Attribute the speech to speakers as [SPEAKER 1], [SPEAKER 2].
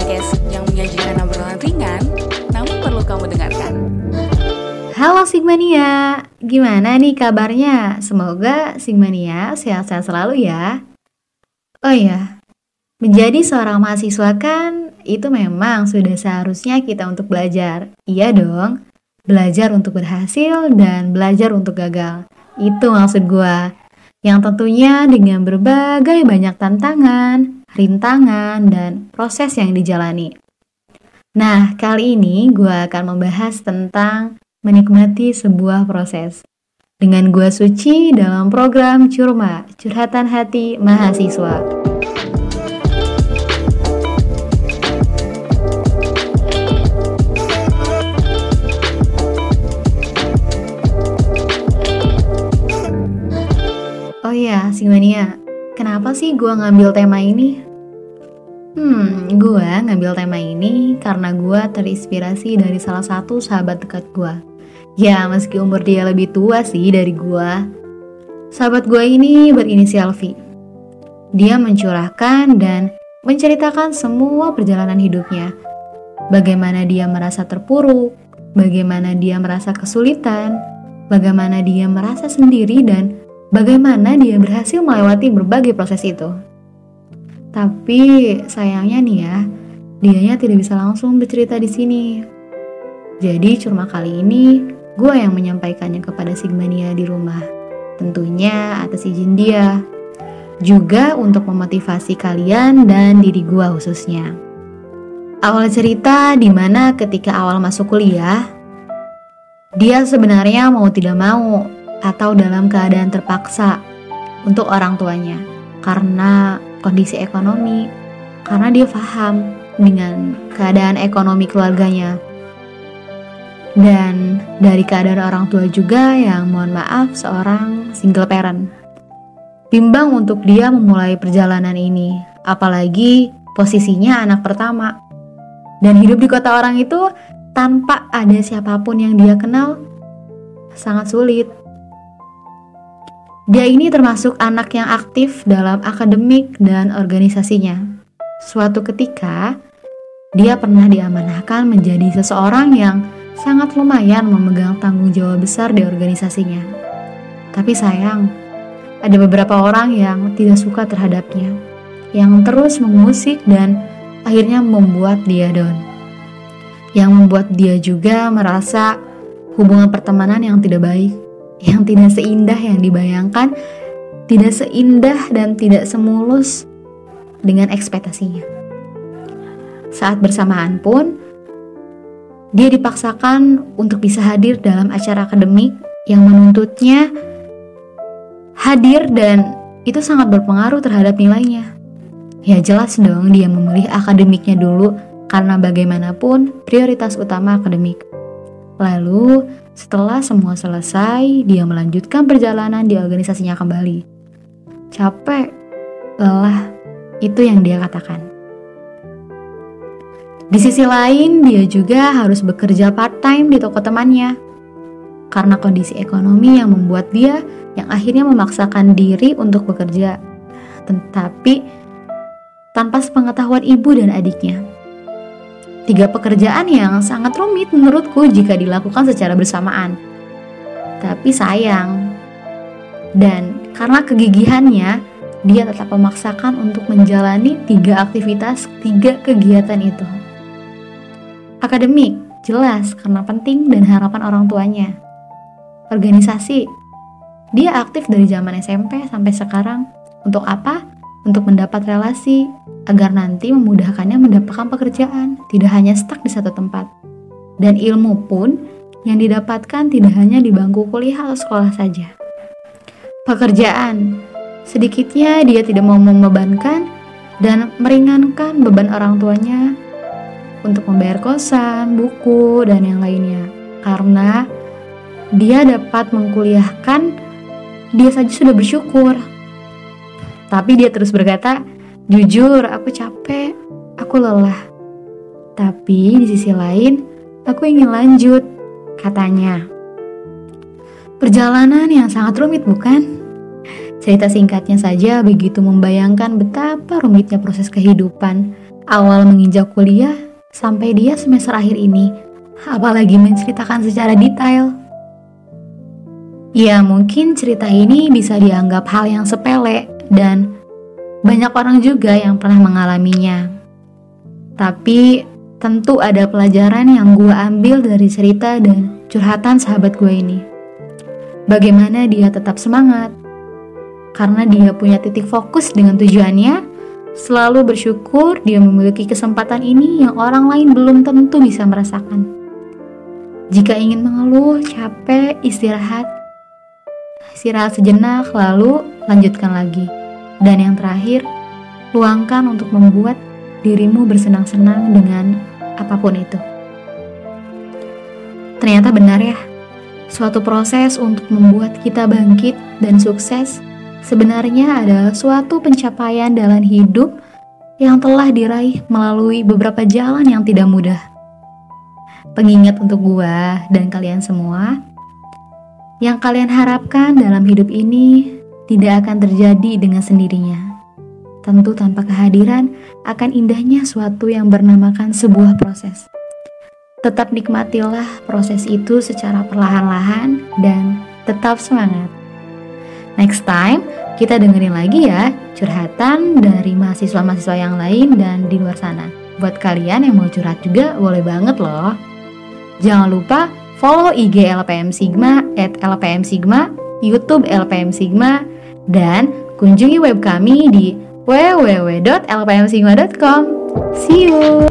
[SPEAKER 1] podcast yang menyajikan obrolan ringan, namun perlu kamu dengarkan.
[SPEAKER 2] Halo Sigmania, gimana nih kabarnya? Semoga Sigmania sehat-sehat selalu ya. Oh iya, menjadi seorang mahasiswa kan itu memang sudah seharusnya kita untuk belajar. Iya dong, belajar untuk berhasil dan belajar untuk gagal. Itu maksud gua yang tentunya dengan berbagai banyak tantangan, rintangan, dan proses yang dijalani. Nah, kali ini gue akan membahas tentang menikmati sebuah proses. Dengan gue Suci dalam program Curma, Curhatan Hati Mahasiswa. Oh iya, Singmania, kenapa sih gue ngambil tema ini? Hmm, gue ngambil tema ini karena gue terinspirasi dari salah satu sahabat dekat gue. Ya, meski umur dia lebih tua sih dari gue. Sahabat gue ini berinisial V. Dia mencurahkan dan menceritakan semua perjalanan hidupnya. Bagaimana dia merasa terpuruk, bagaimana dia merasa kesulitan, bagaimana dia merasa sendiri dan bagaimana dia berhasil melewati berbagai proses itu. Tapi sayangnya nih ya, dianya tidak bisa langsung bercerita di sini. Jadi cuma kali ini gue yang menyampaikannya kepada Sigmania di rumah. Tentunya atas izin dia. Juga untuk memotivasi kalian dan diri gue khususnya. Awal cerita di mana ketika awal masuk kuliah, dia sebenarnya mau tidak mau atau dalam keadaan terpaksa untuk orang tuanya karena kondisi ekonomi, karena dia paham dengan keadaan ekonomi keluarganya. Dan dari keadaan orang tua juga yang mohon maaf seorang single parent. Bimbang untuk dia memulai perjalanan ini, apalagi posisinya anak pertama. Dan hidup di kota orang itu tanpa ada siapa pun yang dia kenal sangat sulit. Dia ini termasuk anak yang aktif dalam akademik dan organisasinya. Suatu ketika, dia pernah diamanahkan menjadi seseorang yang sangat lumayan memegang tanggung jawab besar di organisasinya. Tapi sayang, ada beberapa orang yang tidak suka terhadapnya, yang terus mengusik dan akhirnya membuat dia down. Yang membuat dia juga merasa hubungan pertemanan yang tidak baik yang tidak seindah yang dibayangkan, tidak seindah dan tidak semulus dengan ekspektasinya. Saat bersamaan pun, dia dipaksakan untuk bisa hadir dalam acara akademik yang menuntutnya hadir dan itu sangat berpengaruh terhadap nilainya. Ya jelas dong dia memilih akademiknya dulu karena bagaimanapun prioritas utama akademik. Lalu setelah semua selesai, dia melanjutkan perjalanan di organisasinya kembali. Capek, lelah, itu yang dia katakan. Di sisi lain, dia juga harus bekerja part-time di toko temannya. Karena kondisi ekonomi yang membuat dia yang akhirnya memaksakan diri untuk bekerja. Tetapi tanpa sepengetahuan ibu dan adiknya. Tiga pekerjaan yang sangat rumit menurutku jika dilakukan secara bersamaan. Tapi sayang, dan karena kegigihannya, dia tetap memaksakan untuk menjalani tiga aktivitas, tiga kegiatan itu. Akademik, jelas karena penting dan harapan orang tuanya. Organisasi, dia aktif dari zaman SMP sampai sekarang. Untuk apa? Untuk mendapat relasi, agar nanti memudahkannya mendapatkan pekerjaan, tidak hanya stuck di satu tempat. Dan ilmu pun yang didapatkan tidak hanya di bangku kuliah atau sekolah saja. Pekerjaan, sedikitnya dia tidak mau membebankan dan meringankan beban orang tuanya untuk membayar kosan, buku, dan yang lainnya. Karena dia dapat mengkuliahkan, dia saja sudah bersyukur. Tapi dia terus berkata, Jujur, aku capek, aku lelah. Tapi di sisi lain, aku ingin lanjut, katanya. Perjalanan yang sangat rumit, bukan? Cerita singkatnya saja begitu membayangkan betapa rumitnya proses kehidupan, awal menginjak kuliah sampai dia semester akhir ini, apalagi menceritakan secara detail. Ya, mungkin cerita ini bisa dianggap hal yang sepele dan banyak orang juga yang pernah mengalaminya. Tapi tentu ada pelajaran yang gue ambil dari cerita dan curhatan sahabat gue ini. Bagaimana dia tetap semangat, karena dia punya titik fokus dengan tujuannya, selalu bersyukur dia memiliki kesempatan ini yang orang lain belum tentu bisa merasakan. Jika ingin mengeluh, capek, istirahat, istirahat sejenak, lalu lanjutkan lagi. Dan yang terakhir, luangkan untuk membuat dirimu bersenang-senang dengan apa pun itu. Ternyata benar ya, suatu proses untuk membuat kita bangkit dan sukses sebenarnya adalah suatu pencapaian dalam hidup yang telah diraih melalui beberapa jalan yang tidak mudah. Pengingat untuk gua dan kalian semua, yang kalian harapkan dalam hidup ini tidak akan terjadi dengan sendirinya. Tentu tanpa kehadiran akan indahnya suatu yang bernamakan sebuah proses. Tetap nikmatilah proses itu secara perlahan-lahan dan tetap semangat. Next time, kita dengerin lagi ya curhatan dari mahasiswa-mahasiswa yang lain dan di luar sana. Buat kalian yang mau curhat juga boleh banget loh. Jangan lupa follow IG LPM Sigma at LPM Sigma, YouTube LPM Sigma, dan kunjungi web kami di www.lpmsigma.com. See you!